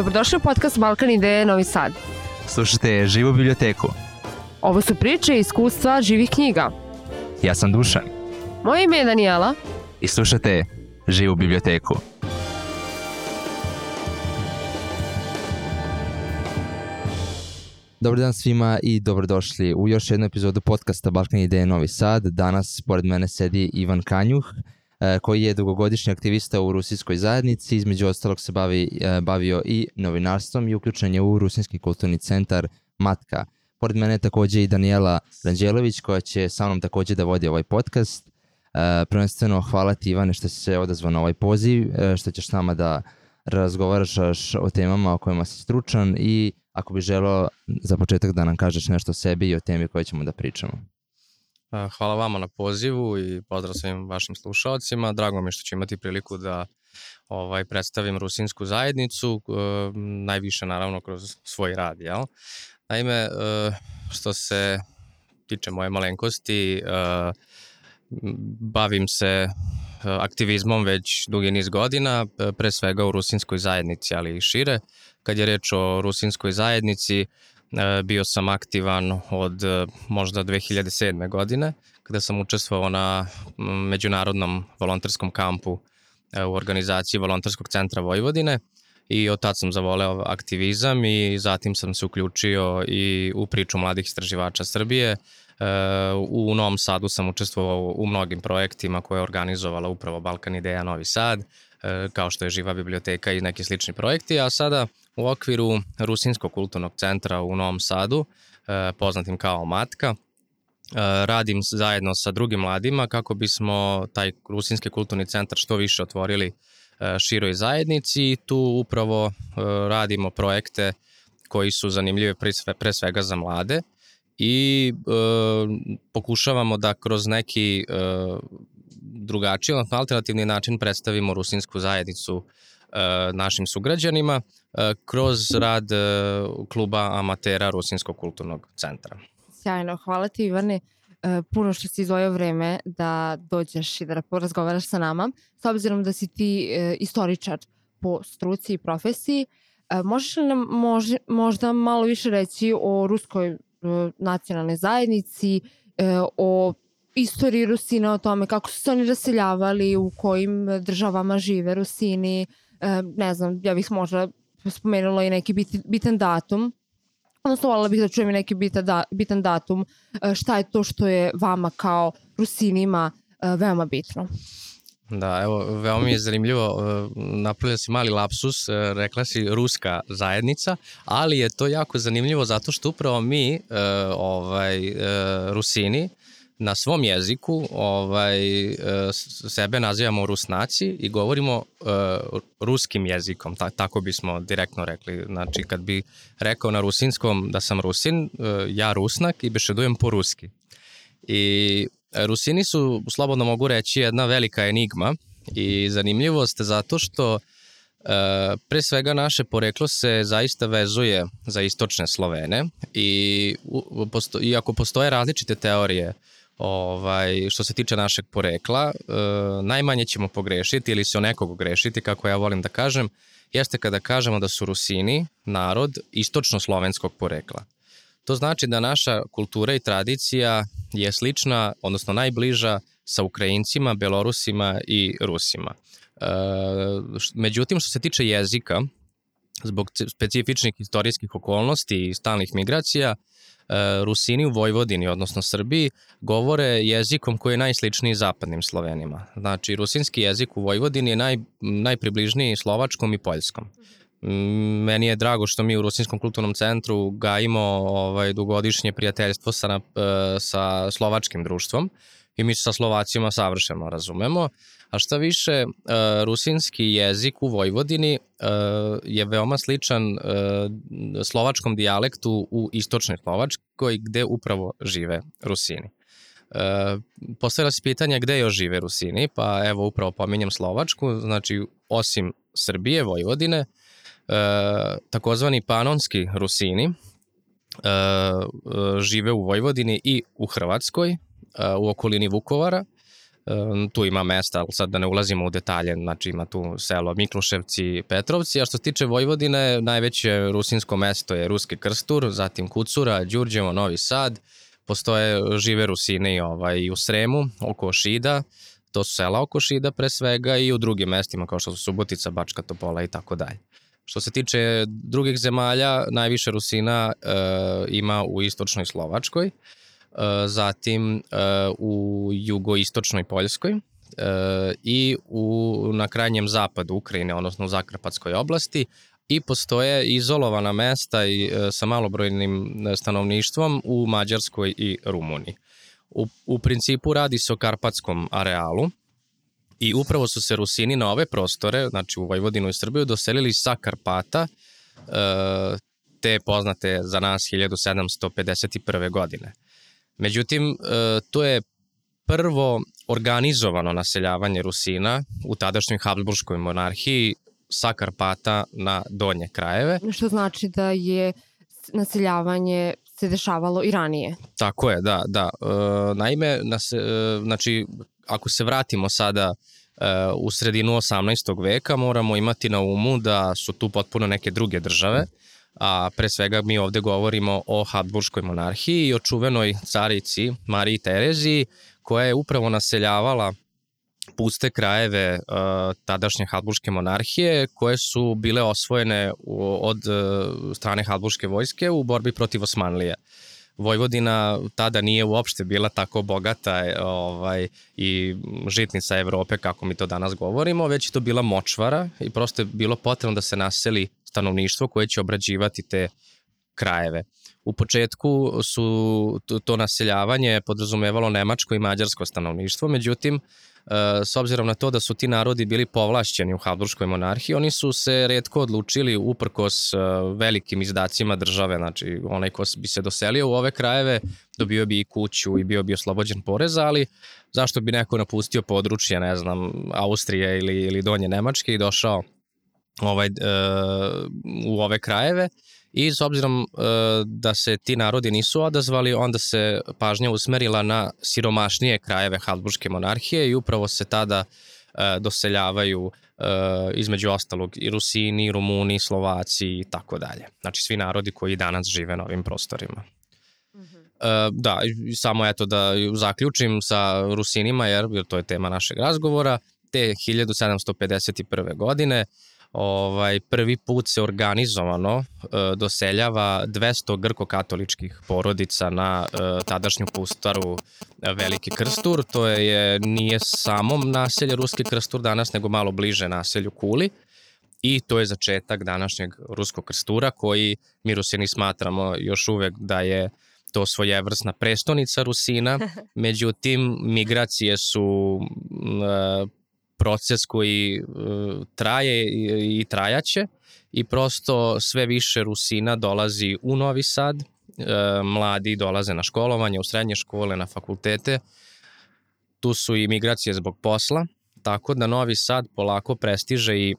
Dobrodošli u podcast Balkan Ideje Novi Sad. Slušajte Živu biblioteku. Ovo su priče i iskustva živih knjiga. Ja sam Dušan Moje ime je Danijela. i slušate Živu biblioteku. Dobar dan svima i dobrodošli u još jednu epizodu podcasta Balkan Ideje Novi Sad. Danas pored mene sedi Ivan Kanjuh, koji je dugogodišnji aktivista u rusijskoj zajednici, između ostalog se bavi, e, bavio i novinarstvom i uključen je u Rusinski kulturni centar Matka. Pored mene je takođe i Daniela Ranđelović koja će sa mnom takođe da vodi ovaj podcast. E, prvenstveno hvala ti Ivane što si se odazvao na ovaj poziv, e, što ćeš s nama da razgovaraš o temama o kojima si stručan i ako bi želeo za početak da nam kažeš nešto o sebi i o temi koje ćemo da pričamo. Hvala vama na pozivu i pozdrav svim vašim slušalcima. Drago mi je što ću imati priliku da ovaj predstavim rusinsku zajednicu, e, najviše naravno kroz svoj rad, jel? Naime, e, što se tiče moje malenkosti, e, bavim se aktivizmom već dugi niz godina, pre svega u rusinskoj zajednici, ali i šire. Kad je reč o rusinskoj zajednici, bio sam aktivan od možda 2007. godine, kada sam učestvovao na međunarodnom volonterskom kampu u organizaciji Volonterskog centra Vojvodine i od tad sam zavoleo aktivizam i zatim sam se uključio i u priču mladih istraživača Srbije. U Novom Sadu sam učestvovao u mnogim projektima koje je organizovala upravo Balkan Ideja Novi Sad, kao što je Živa biblioteka i neki slični projekti, a sada u okviru Rusinskog kulturnog centra u Novom Sadu, poznatim kao Matka, radim zajedno sa drugim mladima kako bismo taj Rusinski kulturni centar što više otvorili široj zajednici i tu upravo radimo projekte koji su zanimljive pre svega za mlade i e, pokušavamo da kroz neki e, drugačiji, odnosno alternativni način predstavimo rusinsku zajednicu e, našim sugrađanima e, kroz rad e, kluba amatera Rusinskog kulturnog centra. Sjajno, hvala ti Ivane puno što si izvojio vreme da dođeš i da porazgovaraš sa nama. S obzirom da si ti istoričar po struci i profesiji, možeš li nam mož, možda malo više reći o ruskoj nacionalnoj zajednici, o istoriji Rusina, o tome kako su se oni raseljavali, u kojim državama žive Rusini, ne znam, ja bih možda spomenula i neki bitan datum, odnosno volila bih da čujem i neki bitan, da, bitan datum, šta je to što je vama kao Rusinima veoma bitno. Da, evo, veoma mi je zanimljivo, napravila si mali lapsus, rekla si ruska zajednica, ali je to jako zanimljivo zato što upravo mi, ovaj, Rusini, na svom jeziku ovaj, sebe nazivamo Rusnaci i govorimo uh, ruskim jezikom, ta, tako bismo direktno rekli. Znači, kad bi rekao na rusinskom da sam Rusin, uh, ja Rusnak i bešedujem po ruski. I Rusini su, slobodno mogu reći, jedna velika enigma i zanimljivost zato što E, pre svega naše poreklo se zaista vezuje za istočne Slovene i u, posto, iako postoje različite teorije ovaj, što se tiče našeg porekla, e, najmanje ćemo pogrešiti ili se o nekog grešiti, kako ja volim da kažem, jeste kada kažemo da su Rusini narod istočno-slovenskog porekla. To znači da naša kultura i tradicija je slična, odnosno najbliža sa Ukrajincima, Belorusima i Rusima. E, međutim, što se tiče jezika, zbog specifičnih istorijskih okolnosti i stalnih migracija, Rusini u Vojvodini, odnosno Srbiji, govore jezikom koji je najsličniji zapadnim Slovenima. Znači, rusinski jezik u Vojvodini je naj, najpribližniji slovačkom i poljskom. Meni je drago što mi u Rusinskom kulturnom centru gajimo ovaj, dugodišnje prijateljstvo sa, e, sa slovačkim društvom i mi sa Slovacima savršeno razumemo. A šta više, uh, rusinski jezik u Vojvodini uh, je veoma sličan uh, slovačkom dijalektu u istočnoj Slovačkoj gde upravo žive Rusini. Postavila se pitanja gde još žive Rusini, pa evo upravo pominjem Slovačku, znači osim Srbije, Vojvodine, takozvani panonski Rusini žive u Vojvodini i u Hrvatskoj, u okolini Vukovara, tu ima mesta, sad da ne ulazimo u detalje, znači ima tu selo Mikluševci, Petrovci, a što se tiče Vojvodine, najveće rusinsko mesto je Ruski Krstur, zatim Kucura, Đurđevo, Novi Sad, postoje žive Rusine ovaj, i u Sremu, oko Šida, to su sela oko Šida pre svega i u drugim mestima kao što su Subotica, Bačka Topola i tako dalje. Što se tiče drugih zemalja, najviše Rusina e, ima u istočnoj Slovačkoj, zatim e, u jugoistočnoj Poljskoj e, i u, na krajnjem zapadu Ukrajine, odnosno u Zakrpatskoj oblasti, i postoje izolovana mesta i, e, sa malobrojnim stanovništvom u Mađarskoj i Rumuniji. U, u principu radi se o karpatskom arealu i upravo su se Rusini na ove prostore, znači u Vojvodinu i Srbiju, doselili sa Karpata, e, te poznate za nas 1751. godine. Međutim, e, to je prvo organizovano naseljavanje Rusina u tadašnjoj Habsburgskoj monarhiji sa Karpata na donje krajeve. Što znači da je naseljavanje se dešavalo i ranije. Tako je, da, da. E, naime, nas, e, znači, ako se vratimo sada e, u sredinu 18. veka, moramo imati na umu da su tu potpuno neke druge države, a pre svega mi ovde govorimo o Habsburgskoj monarhiji i o čuvenoj carici Mariji Tereziji, koja je upravo naseljavala puste krajeve uh, tadašnje Habsburgske monarhije koje su bile osvojene u, od uh, strane Habsburgske vojske u borbi protiv Osmanlije. Vojvodina tada nije uopšte bila tako bogata ovaj, i žitnica Evrope kako mi to danas govorimo, već je to bila močvara i prosto je bilo potrebno da se naseli stanovništvo koje će obrađivati te krajeve. U početku su to naseljavanje podrazumevalo nemačko i mađarsko stanovništvo, međutim E, s obzirom na to da su ti narodi bili povlašćeni u Habsburgskoj monarhiji, oni su se redko odlučili uprkos e, velikim izdacima države, znači onaj ko bi se doselio u ove krajeve dobio bi i kuću i bio bi oslobođen poreza, ali zašto bi neko napustio područje, ne znam, Austrije ili, ili Donje Nemačke i došao ovaj, e, u ove krajeve i s obzirom e, da se ti narodi nisu odazvali, onda se pažnja usmerila na siromašnije krajeve Habsburgske monarhije i upravo se tada e, doseljavaju e, između ostalog i Rusini, i Rumuni, i Slovaci i tako dalje. Znači svi narodi koji danas žive na ovim prostorima. E, da, samo eto da zaključim sa Rusinima, jer, jer to je tema našeg razgovora, te 1751. godine ovaj, prvi put se organizovano e, doseljava 200 grko-katoličkih porodica na e, tadašnju pustaru e, Veliki Krstur. To je, nije samom naselje Ruski Krstur danas, nego malo bliže naselju Kuli. I to je začetak današnjeg Ruskog krstura koji mi Rusini smatramo još uvek da je to svojevrsna prestonica Rusina, međutim migracije su proces koji uh, traje i, i trajaće i prosto sve više Rusina dolazi u Novi Sad, uh, mladi dolaze na školovanje, u srednje škole, na fakultete, tu su i migracije zbog posla, tako da Novi Sad polako prestiže i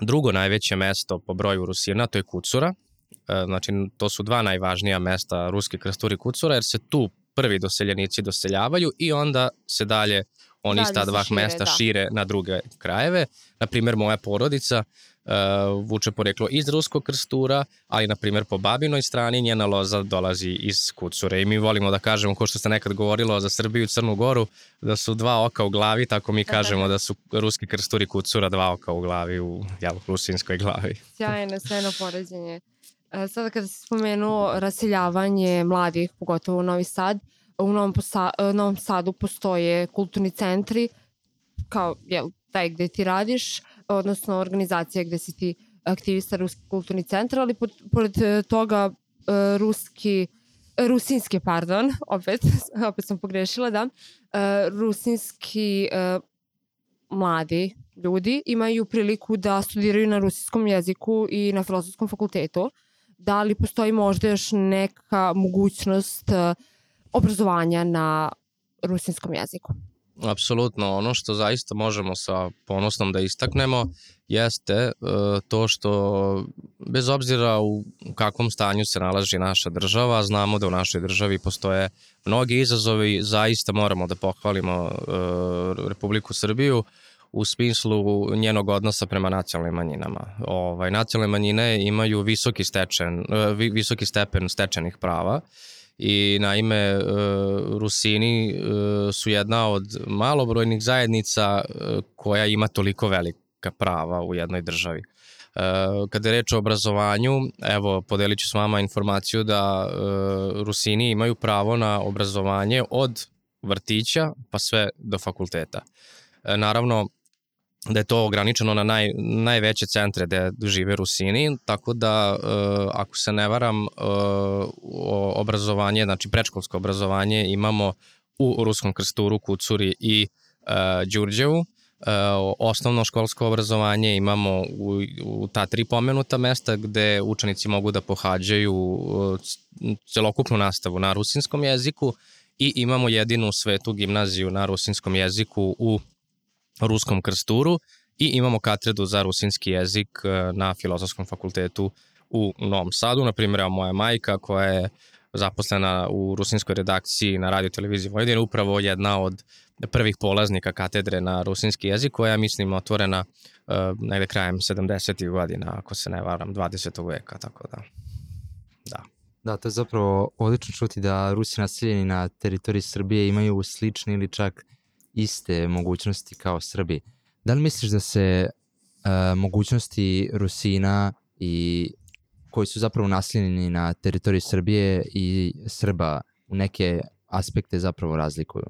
drugo najveće mesto po broju Rusina, to je Kucura, uh, znači to su dva najvažnija mesta Ruski krsturi Kucura, jer se tu prvi doseljenici doseljavaju i onda se dalje oni iz ta dva šire, mesta da. šire na druge krajeve. Naprimer, moja porodica uh, vuče poreklo iz Ruskog krstura, ali na primjer po babinoj strani njena loza dolazi iz Kucure i mi volimo da kažemo, ko što ste nekad govorilo za Srbiju i Crnu Goru, da su dva oka u glavi, tako mi kažemo da su Ruski krsturi Kucura dva oka u glavi u jel, rusinskoj glavi. Sjajno, sjajno poređenje. E, sada kada se spomenuo rasiljavanje mladih, pogotovo u Novi Sad, u Novom, Posa, e, Novom Sadu postoje kulturni centri, kao jel, taj gde ti radiš, odnosno organizacija gde si ti aktivista Ruski kulturni centar, ali pored, pored e, toga e, ruski rusinski, pardon, opet, opet sam pogrešila, da, rusinski mladi ljudi imaju priliku da studiraju na rusinskom jeziku i na filozofskom fakultetu. Da li postoji možda još neka mogućnost uh, obrazovanja na rusinskom jeziku? Apsolutno, ono što zaista možemo sa ponosnom da istaknemo jeste uh, to što bez obzira u kakvom stanju se nalazi naša država, znamo da u našoj državi postoje mnogi izazovi, zaista moramo da pohvalimo uh, Republiku Srbiju u smislu njenog odnosa prema nacionalnim manjinama. Ovaj, nacionalne manjine imaju visoki, stečen, uh, visoki stepen stečenih prava i naime Rusini su jedna od malobrojnih zajednica koja ima toliko velika prava u jednoj državi. Kada je reč o obrazovanju, evo, podelit ću s vama informaciju da Rusini imaju pravo na obrazovanje od vrtića pa sve do fakulteta. Naravno, da je to ograničeno na naj, najveće centre gde žive Rusini, tako da, uh, ako se ne varam, uh, obrazovanje, znači prečkolsko obrazovanje imamo u Ruskom krsturu, Kucuri i uh, Đurđevu. Uh, osnovno školsko obrazovanje imamo u, u ta tri pomenuta mesta gde učenici mogu da pohađaju celokupnu nastavu na rusinskom jeziku i imamo jedinu svetu gimnaziju na rusinskom jeziku u Ruskom krsturu i imamo katedru za rusinski jezik e, na Filozofskom fakultetu u Novom Sadu. Na primjer, moja majka koja je zaposlena u rusinskoj redakciji na radio televiziji Vojvodine, upravo jedna od prvih polaznika katedre na rusinski jezik, koja je, mislim, otvorena uh, negde krajem 70. godina, ako se ne varam, 20. veka, tako da, da. Da, to je zapravo odlično čuti da Rusi naseljeni na teritoriji Srbije imaju slične ili čak iste mogućnosti kao Srbi. Da li misliš da se uh, mogućnosti Rusina i koji su zapravo naseljeni na teritoriji Srbije i Srba u neke aspekte zapravo razlikuju?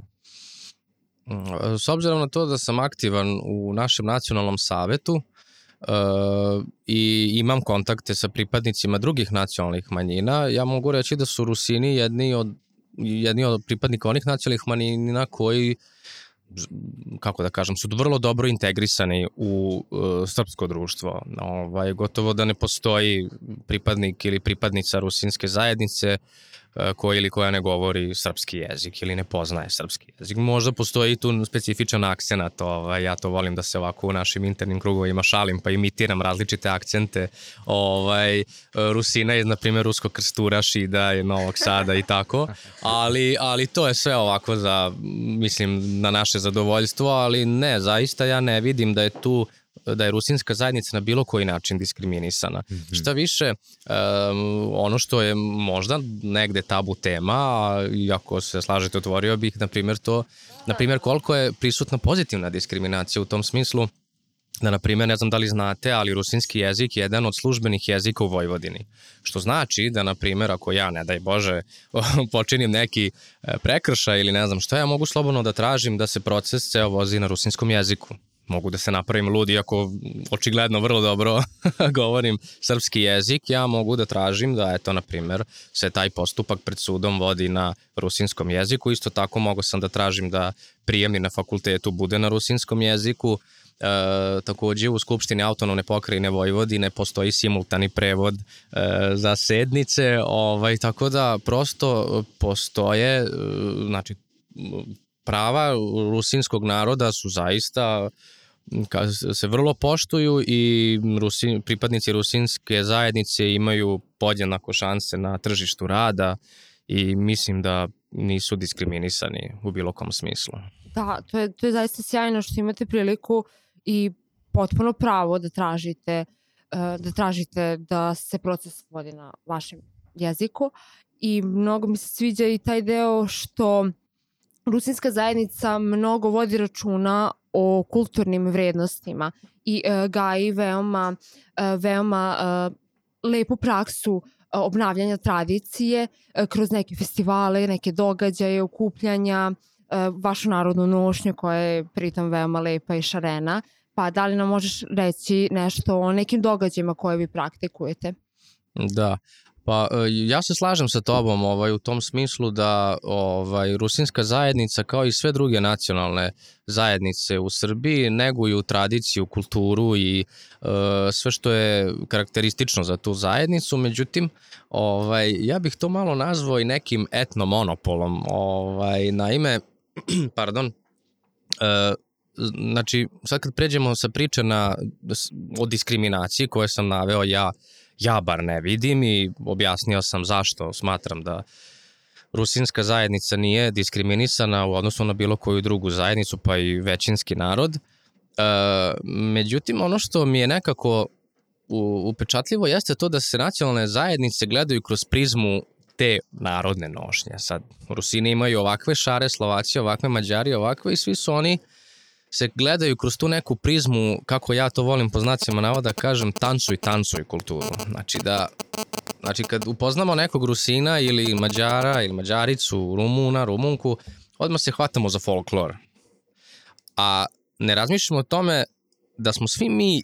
Mm, s obzirom na to da sam aktivan u našem nacionalnom savetu uh, i imam kontakte sa pripadnicima drugih nacionalnih manjina, ja mogu reći da su Rusini jedni od jedni od pripadnika onih nacionalnih manjina koji kako da kažem, su vrlo dobro integrisani u uh, srpsko društvo. Ovaj, gotovo da ne postoji pripadnik ili pripadnica rusinske zajednice koji ili koja ne govori srpski jezik ili ne poznaje srpski jezik. Možda postoji tu specifičan akcenat, ovaj, ja to volim da se ovako u našim internim krugovima šalim pa imitiram različite akcente. Ovaj, Rusina je, na primjer, Rusko krstura, Šida i Novog Sada i tako, ali, ali to je sve ovako za, mislim, na naše zadovoljstvo, ali ne, zaista ja ne vidim da je tu da je rusinska zajednica na bilo koji način diskriminisana. Mm -hmm. Šta više, um, ono što je možda negde tabu tema, a iako se slažete, otvorio bih, na primjer, to, na primjer, koliko je prisutna pozitivna diskriminacija u tom smislu, da, na primjer, ne znam da li znate, ali rusinski jezik je jedan od službenih jezika u Vojvodini. Što znači da, na primjer, ako ja, ne daj Bože, počinim neki e, prekršaj ili ne znam što, ja mogu slobodno da tražim da se proces ceo vozi na rusinskom jeziku mogu da se napravim lud, iako očigledno vrlo dobro govorim srpski jezik, ja mogu da tražim da, eto, na primer, se taj postupak pred sudom vodi na rusinskom jeziku. Isto tako mogu sam da tražim da prijemni na fakultetu bude na rusinskom jeziku. E, takođe u Skupštini autonomne pokrajine Vojvodine postoji simultani prevod e, za sednice, ovaj, tako da prosto postoje, e, znači, prava rusinskog naroda su zaista se vrlo poštuju i Rusi, pripadnici rusinske zajednice imaju podjednako šanse na tržištu rada i mislim da nisu diskriminisani u bilo kom smislu. Da, to je, to je zaista sjajno što imate priliku i potpuno pravo da tražite eh, da tražite da se proces vodi na vašem jeziku i mnogo mi se sviđa i taj deo što rusinska zajednica mnogo vodi računa o kulturnim vrednostima i uh, gaji veoma, uh, veoma uh, lepu praksu uh, obnavljanja tradicije uh, kroz neke festivale, neke događaje, okupljanja, uh, vašu narodnu nošnju koja je pritom veoma lepa i šarena. Pa da li nam možeš reći nešto o nekim događajima koje vi praktikujete? Da, Pa e, ja se slažem sa tobom ovaj, u tom smislu da ovaj, rusinska zajednica kao i sve druge nacionalne zajednice u Srbiji neguju tradiciju, kulturu i e, sve što je karakteristično za tu zajednicu, međutim ovaj, ja bih to malo nazvao i nekim etnomonopolom. Ovaj, naime, pardon, e, znači, sad kad pređemo sa priče na, o diskriminaciji koje sam naveo, ja, ja bar ne vidim i objasnio sam zašto smatram da rusinska zajednica nije diskriminisana u odnosu na bilo koju drugu zajednicu, pa i većinski narod. E, međutim, ono što mi je nekako upečatljivo jeste to da se nacionalne zajednice gledaju kroz prizmu te narodne nošnje. Sad, Rusini imaju ovakve šare, Slovaci ovakve, Mađari ovakve i svi su oni se gledaju kroz tu neku prizmu, kako ja to volim po znacima navoda, kažem tancuj, tancuj kulturu. Znači da, znači kad upoznamo nekog Rusina ili Mađara ili Mađaricu, Rumuna, Rumunku, odmah se hvatamo za folklor. A ne razmišljamo o tome da smo svi mi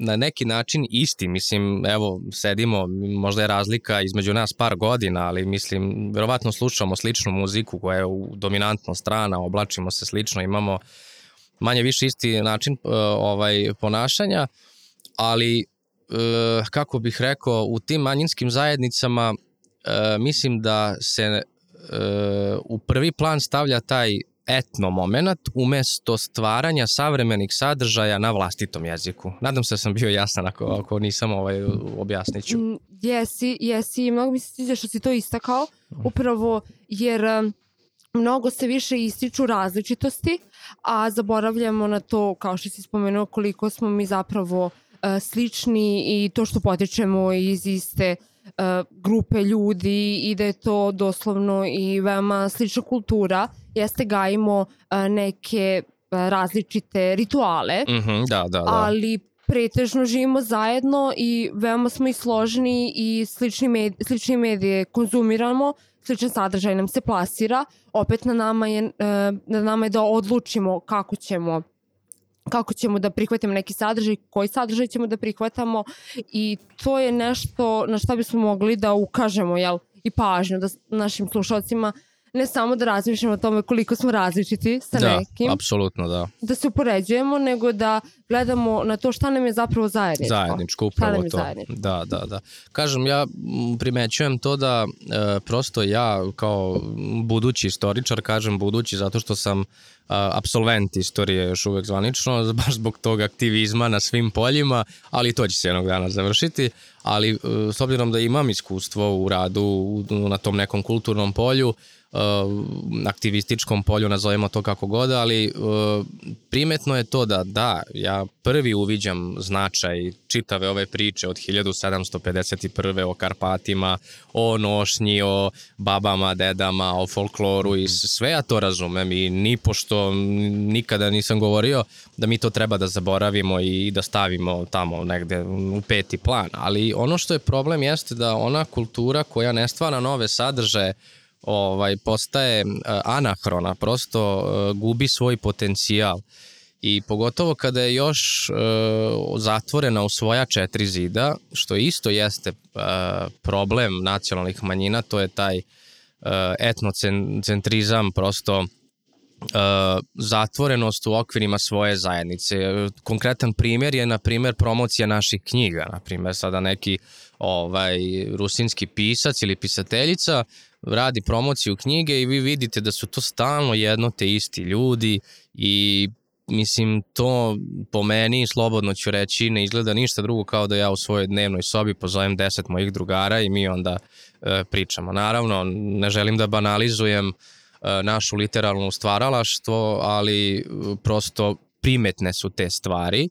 na neki način isti, mislim, evo, sedimo, možda je razlika između nas par godina, ali mislim, verovatno slušamo sličnu muziku koja je dominantno strana, oblačimo se slično, imamo manje više isti način uh, ovaj ponašanja, ali uh, kako bih rekao, u tim manjinskim zajednicama uh, mislim da se u prvi plan stavlja taj etno moment umesto stvaranja savremenih sadržaja na vlastitom jeziku. Nadam se da sam bio jasan ako, ako nisam ovaj, objasnit ću. Mm, jesi, jesi. Mnogo mi se sviđa što si to istakao, upravo jer mnogo se više ističu različitosti, a zaboravljamo na to, kao što si spomenuo, koliko smo mi zapravo uh, slični i to što potičemo iz iste uh, grupe ljudi i da je to doslovno i veoma slična kultura jeste gajimo neke različite rituale, mm -hmm, da, da, da. ali pretežno živimo zajedno i veoma smo i složeni i slični, med, slični medije konzumiramo, sličan sadržaj nam se plasira, opet na nama je, na nama je da odlučimo kako ćemo kako ćemo da prihvatimo neki sadržaj, koji sadržaj ćemo da prihvatamo i to je nešto na šta bismo mogli da ukažemo jel, i pažnju da našim slušalcima uh, ne samo da razmišljamo o tome koliko smo različiti sa da, nekim. Da, apsolutno da. Da se upoređujemo, nego da gledamo na to šta nam je zapravo zajedničko. Zajedničko, upravo to. Zajedničko. Da, da, da. Kažem, ja primećujem to da e, prosto ja kao budući istoričar, kažem budući zato što sam absolvent istorije još uvek zvanično, baš zbog tog aktivizma na svim poljima, ali to će se jednog dana završiti, ali e, s obzirom da imam iskustvo u radu na tom nekom kulturnom polju, aktivističkom polju, nazovemo to kako god, ali uh, primetno je to da da, ja prvi uviđam značaj čitave ove priče od 1751. o Karpatima, o nošnji, o babama, dedama, o folkloru i sve ja to razumem i ni pošto nikada nisam govorio da mi to treba da zaboravimo i da stavimo tamo negde u peti plan, ali ono što je problem jeste da ona kultura koja ne stvara nove sadržaje ovaj postaje e, anahrona, prosto e, gubi svoj potencijal. I pogotovo kada je još uh, zatvorena u svoja četiri zida, što isto jeste problem nacionalnih manjina, to je taj etnocentrizam, prosto zatvorenost u okvirima svoje zajednice. Konkretan primjer je, na primjer, promocija naših knjiga. Na primjer, sada neki ovaj, rusinski pisac ili pisateljica radi promociju knjige i vi vidite da su to stalno jedno te isti ljudi i mislim to po meni slobodno ću reći ne izgleda ništa drugo kao da ja u svojoj dnevnoj sobi pozovem deset mojih drugara i mi onda e, pričamo. Naravno, ne želim da banalizujem e, našu literalnu stvaralaštvo, ali e, prosto primetne su te stvari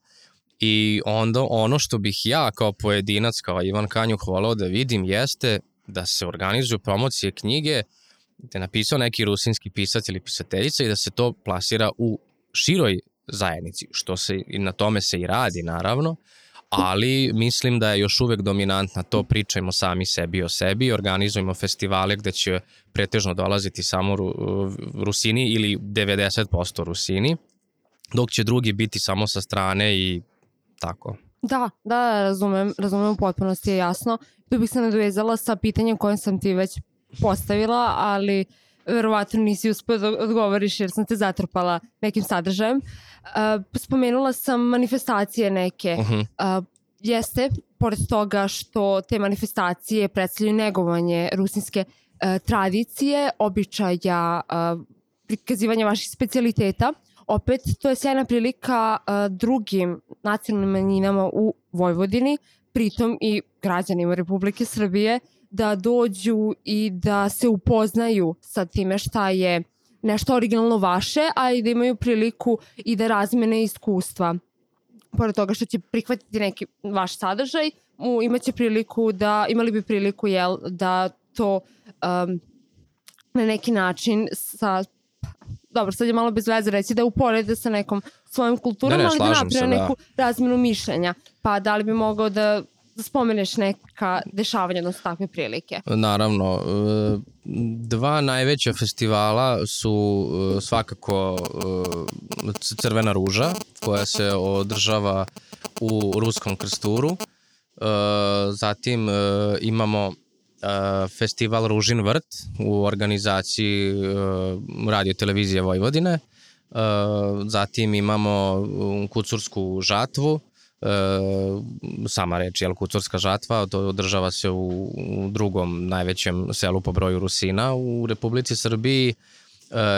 i onda ono što bih ja kao pojedinac, kao Ivan Kanjuh volao da vidim jeste da se organizuju promocije knjige da je napisao neki rusinski pisac ili pisateljica i da se to plasira u široj zajednici, što se i na tome se i radi naravno, ali mislim da je još uvek dominantna to pričajmo sami sebi o sebi, organizujemo festivale gde će pretežno dolaziti samo Rusini ili 90% Rusini, dok će drugi biti samo sa strane i tako. Da, da, razumem, razumem u potpunosti je jasno. Tu bih se nadovezala sa pitanjem koje sam ti već postavila, ali verovatno nisi uspio da odgovoriš jer sam te zatrpala nekim sadržajem. Uh, spomenula sam manifestacije neke. Uh -huh. uh, jeste, pored toga što te manifestacije predstavljaju negovanje rusinske uh, tradicije, običaja, uh, prikazivanja vaših specialiteta, opet to je sjajna prilika uh, drugim nacionalnim manjinama u Vojvodini, pritom i građanima Republike Srbije, da dođu i da se upoznaju sa time šta je nešto originalno vaše, a i da imaju priliku i da razmene iskustva. Pored toga što će prihvatiti neki vaš sadržaj, imaće priliku da, imali bi priliku jel, da to um, na neki način sa dobro, sad je malo bez veze reći da uporede sa nekom svojom kulturom, ne, ne, ali da naprave da. neku razmenu mišljenja. Pa da li bi mogao da da spomeneš neka dešavanja, odnosno takve prilike? Naravno. E, dva najveća festivala su e, svakako e, Crvena ruža, koja se održava u Ruskom krsturu. Zatim imamo festival Ružin vrt u organizaciji radio televizije Vojvodine. Zatim imamo Kucursku žatvu, e, sama reč, jel, kucurska žatva, to održava se u, drugom najvećem selu po broju Rusina u Republici Srbiji. E,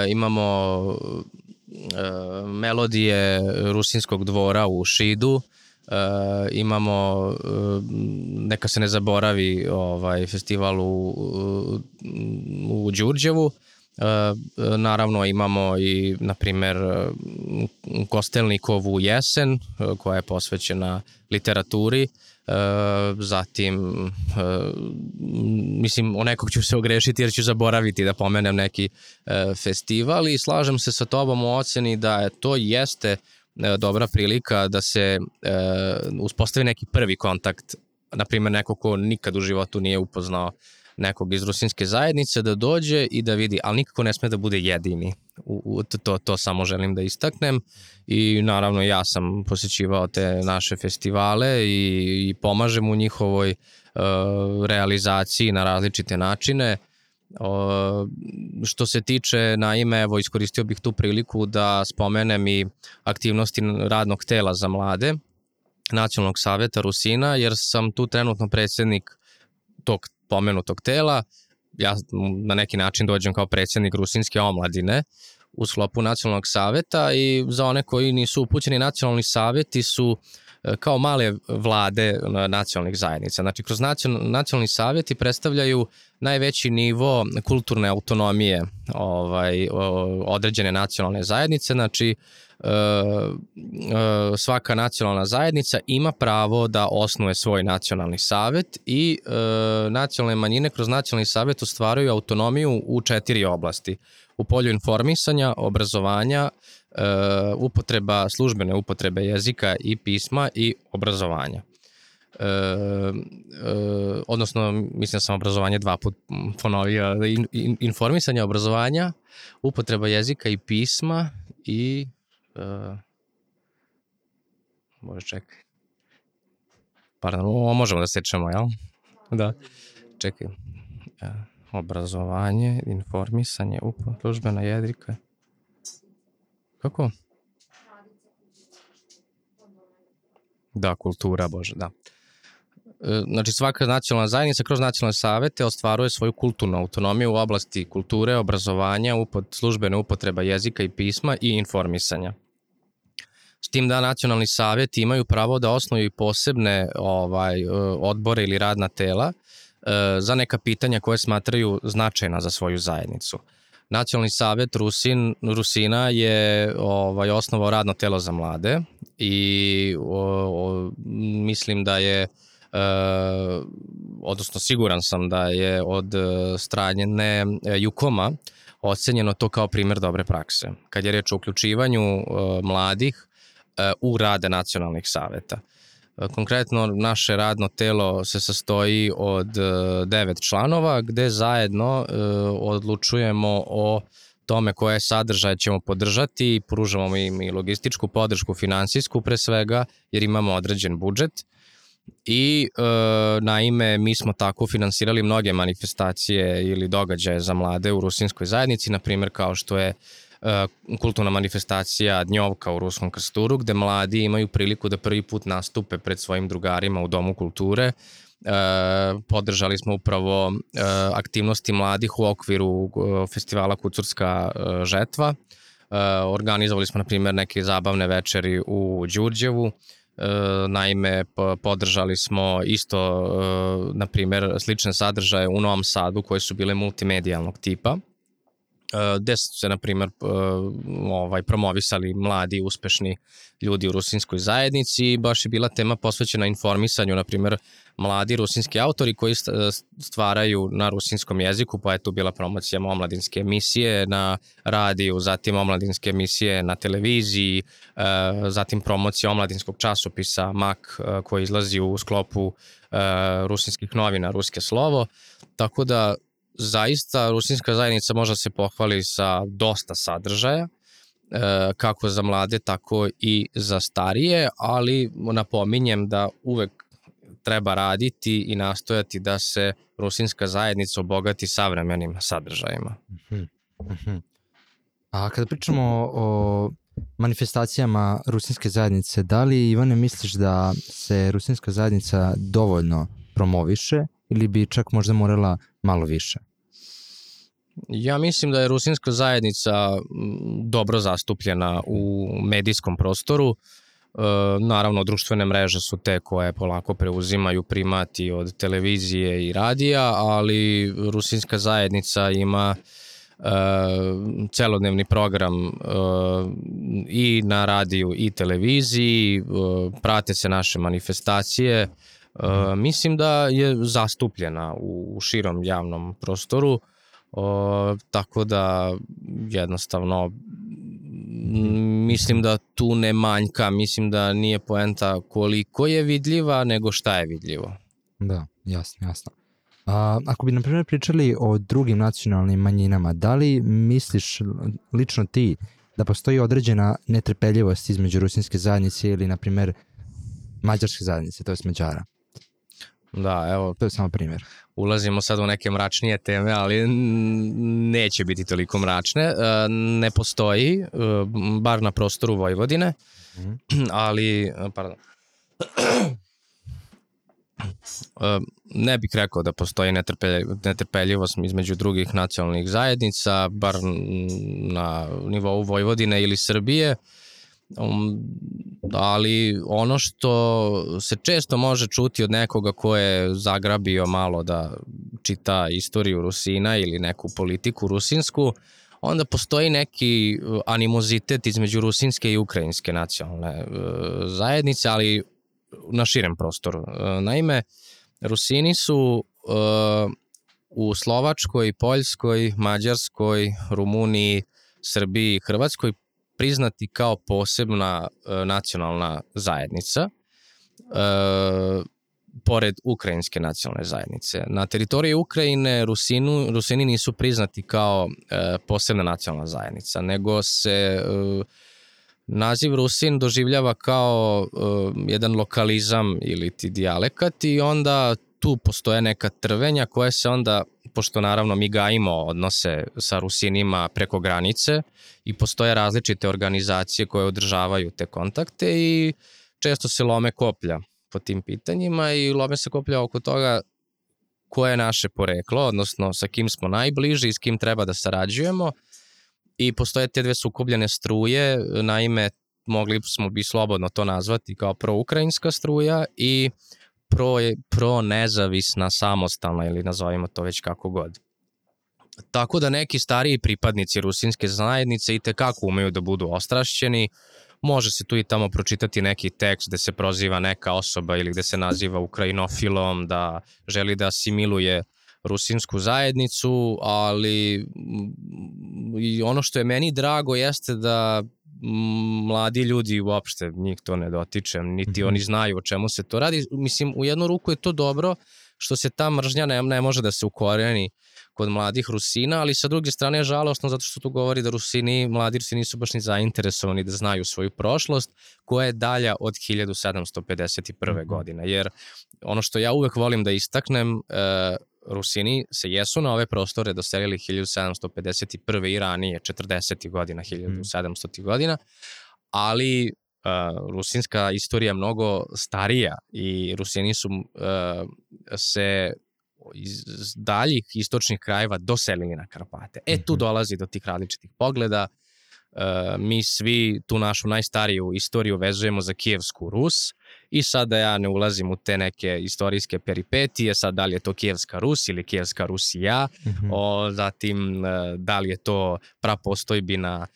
imamo e, melodije Rusinskog dvora u Šidu, e, imamo e, neka se ne zaboravi ovaj festival u, u Đurđevu. E, naravno imamo i, na primer, Kostelnikovu jesen, koja je posvećena literaturi, e, zatim, mislim, o nekog ću se ogrešiti jer ću zaboraviti da pomenem neki festival i slažem se sa tobom u oceni da to jeste dobra prilika da se uspostavi neki prvi kontakt, na primjer neko ko nikad u životu nije upoznao nekog iz rusinske zajednice da dođe i da vidi, ali nikako ne sme da bude jedini. U, u, to, to samo želim da istaknem i naravno ja sam posjećivao te naše festivale i, i pomažem u njihovoj uh, realizaciji na različite načine. O, što se tiče, naime, evo, iskoristio bih tu priliku da spomenem i aktivnosti radnog tela za mlade, Nacionalnog saveta Rusina, jer sam tu trenutno predsednik tog pomenutog tela, ja na neki način dođem kao predsjednik Rusinske omladine u sklopu nacionalnog saveta i za one koji nisu upućeni nacionalni saveti su e, kao male vlade nacionalnih zajednica. Znači, kroz nacionalni savjeti predstavljaju najveći nivo kulturne autonomije ovaj, određene nacionalne zajednice, znači E, e, svaka nacionalna zajednica ima pravo da osnuje svoj nacionalni savet i e, nacionalne manjine kroz nacionalni savet ostvaraju autonomiju u četiri oblasti. U polju informisanja, obrazovanja, upotreba, službene upotrebe jezika i pisma i obrazovanja. E, e, odnosno, mislim da sam obrazovanje dva put ponovio, in, in, informisanje obrazovanja, upotreba jezika i pisma i Uh, može čekaj. Pardon, ovo možemo da sečemo, jel? Da. Čekaj. Uh, obrazovanje, informisanje, upo, službena jedrika. Kako? Da, kultura, bože, da. E, znači svaka nacionalna zajednica kroz nacionalne savete ostvaruje svoju kulturnu autonomiju u oblasti kulture, obrazovanja, upot, službene upotreba jezika i pisma i informisanja. S tim da nacionalni savjeti imaju pravo da osnuju posebne ovaj e, odbore ili radna tela e, za neka pitanja koje smatraju značajna za svoju zajednicu. Nacionalni savet Rusin, Rusina je ovaj, osnovao radno telo za mlade i o, o, mislim da je e, odnosno siguran sam da je od stranjene Jukoma ocenjeno to kao primer dobre prakse. Kad je reč o uključivanju e, mladih u rade nacionalnih saveta. Konkretno, naše radno telo se sastoji od e, devet članova, gde zajedno e, odlučujemo o tome koje sadržaje ćemo podržati pružamo im i logističku podršku, finansijsku pre svega, jer imamo određen budžet. I e, naime, mi smo tako finansirali mnoge manifestacije ili događaje za mlade u rusinskoj zajednici, na primjer kao što je E, kulturna manifestacija Dnjovka u Ruskom krsturu, gde mladi imaju priliku da prvi put nastupe pred svojim drugarima u Domu kulture. E, podržali smo upravo e, aktivnosti mladih u okviru festivala Kucurska žetva. organizovali smo, na primjer, neke zabavne večeri u Đurđevu, naime, podržali smo isto, na primjer, slične sadržaje u Novom Sadu koje su bile multimedijalnog tipa gde su se, na primjer, e, ovaj, promovisali mladi, uspešni ljudi u rusinskoj zajednici i baš je bila tema posvećena informisanju, na primjer, mladi rusinski autori koji stvaraju na rusinskom jeziku, pa je tu bila promocija omladinske emisije na radiju, zatim omladinske emisije na televiziji, e, zatim promocija omladinskog časopisa MAK koji izlazi u sklopu rusinskih novina Ruske slovo, tako da zaista rusinska zajednica može da se pohvali sa dosta sadržaja, e, kako za mlade, tako i za starije, ali napominjem da uvek treba raditi i nastojati da se rusinska zajednica obogati savremenim sadržajima. Mhm, mhm. A kada pričamo o manifestacijama rusinske zajednice, da li Ivane misliš da se rusinska zajednica dovoljno promoviše ili bi čak možda morala malo više? Ja mislim da je rusinska zajednica dobro zastupljena u medijskom prostoru. E, naravno, društvene mreže su te koje polako preuzimaju primati od televizije i radija, ali rusinska zajednica ima e, celodnevni program e, i na radiju i televiziji, prate se naše manifestacije, Uh, mislim da je zastupljena u, u širom javnom prostoru, o, tako da jednostavno mislim da tu ne manjka, mislim da nije poenta koliko je vidljiva, nego šta je vidljivo. Da, jasno, jasno. A, ako bi, na primjer, pričali o drugim nacionalnim manjinama, da li misliš lično ti da postoji određena netrpeljivost između rusinske zajednice ili, na primjer, mađarske zajednice, to je Mađara? Da, evo. To je samo primjer. Ulazimo sad u neke mračnije teme, ali neće biti toliko mračne. E, ne postoji, e, bar na prostoru Vojvodine, mm. ali, pardon, e, ne bih rekao da postoji netrpeljivost između drugih nacionalnih zajednica, bar na nivou Vojvodine ili Srbije. Um, ali ono što se često može čuti od nekoga ko je zagrabio malo da čita istoriju Rusina ili neku politiku rusinsku, onda postoji neki uh, animozitet između rusinske i ukrajinske nacionalne uh, zajednice, ali na širem prostoru. Uh, naime, Rusini su u Slovačkoj, Poljskoj, Mađarskoj, Rumuniji, Srbiji i Hrvatskoj priznati kao posebna e, nacionalna zajednica e, pored ukrajinske nacionalne zajednice. Na teritoriji Ukrajine Rusinu, Rusini nisu priznati kao e, posebna nacionalna zajednica, nego se e, naziv Rusin doživljava kao e, jedan lokalizam ili ti dijalekat i onda tu postoje neka trvenja koje se onda pošto naravno mi gajimo odnose sa Rusinima preko granice i postoje različite organizacije koje održavaju te kontakte i često se lome koplja po tim pitanjima i lome se koplja oko toga koje je naše poreklo, odnosno sa kim smo najbliži i s kim treba da sarađujemo. I postoje te dve sukobljene struje, naime mogli smo bi slobodno to nazvati kao proukrajinska struja i pro, pro nezavisna, samostalna ili nazovimo to već kako god. Tako da neki stariji pripadnici rusinske zajednice i tekako umeju da budu ostrašćeni, može se tu i tamo pročitati neki tekst gde se proziva neka osoba ili gde se naziva ukrajinofilom, da želi da asimiluje rusinsku zajednicu, ali i ono što je meni drago jeste da mladi ljudi uopšte njih to ne dotiče, niti mm -hmm. oni znaju o čemu se to radi. Mislim, u jednu ruku je to dobro što se ta mržnja ne, ne može da se ukoreni kod mladih Rusina, ali sa druge strane je žalostno zato što tu govori da Rusini, mladi Rusini nisu baš ni zainteresovani da znaju svoju prošlost koja je dalja od 1751. Mm -hmm. godine. Jer ono što ja uvek volim da istaknem, e, Rusini se jesu na ove prostore doselili 1751. i ranije, 40. godina, 1700. godina, ali uh, rusinska istorija je mnogo starija i Rusini su uh, se iz daljih istočnih krajeva doselili na Karpate. E, tu mhm. dolazi do tih različitih pogleda. mi svi tu našu najstariju istoriju vezujemo za Kijevsku Rus i sad da ja ne ulazim u te neke istorijske peripetije, sad da li je to Kijevska Rus ili Kijevska Rusija, mm -hmm. o, zatim e, da li je to prapostojbina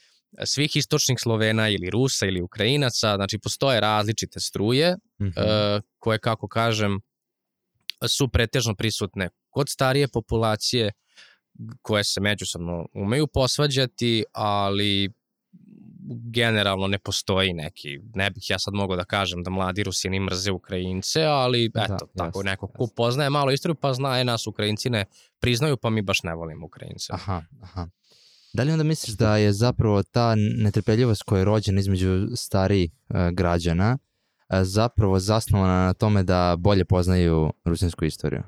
svih istočnih Slovena ili Rusa ili Ukrajinaca, znači postoje različite struje mm -hmm. uh, koje, kako kažem, su pretežno prisutne kod starije populacije koje se međusobno umeju posvađati, ali generalno ne postoji neki, ne bih ja sad mogao da kažem da mladi Rusini mrze Ukrajince, ali da, eto, da, tako, jasno, neko ko poznaje malo istoriju pa zna je nas Ukrajinci ne priznaju, pa mi baš ne volimo Ukrajince. Aha, aha. Da li onda misliš da je zapravo ta netrpeljivost koja je rođena između starijih uh, građana uh, zapravo zasnovana na tome da bolje poznaju rusinsku istoriju?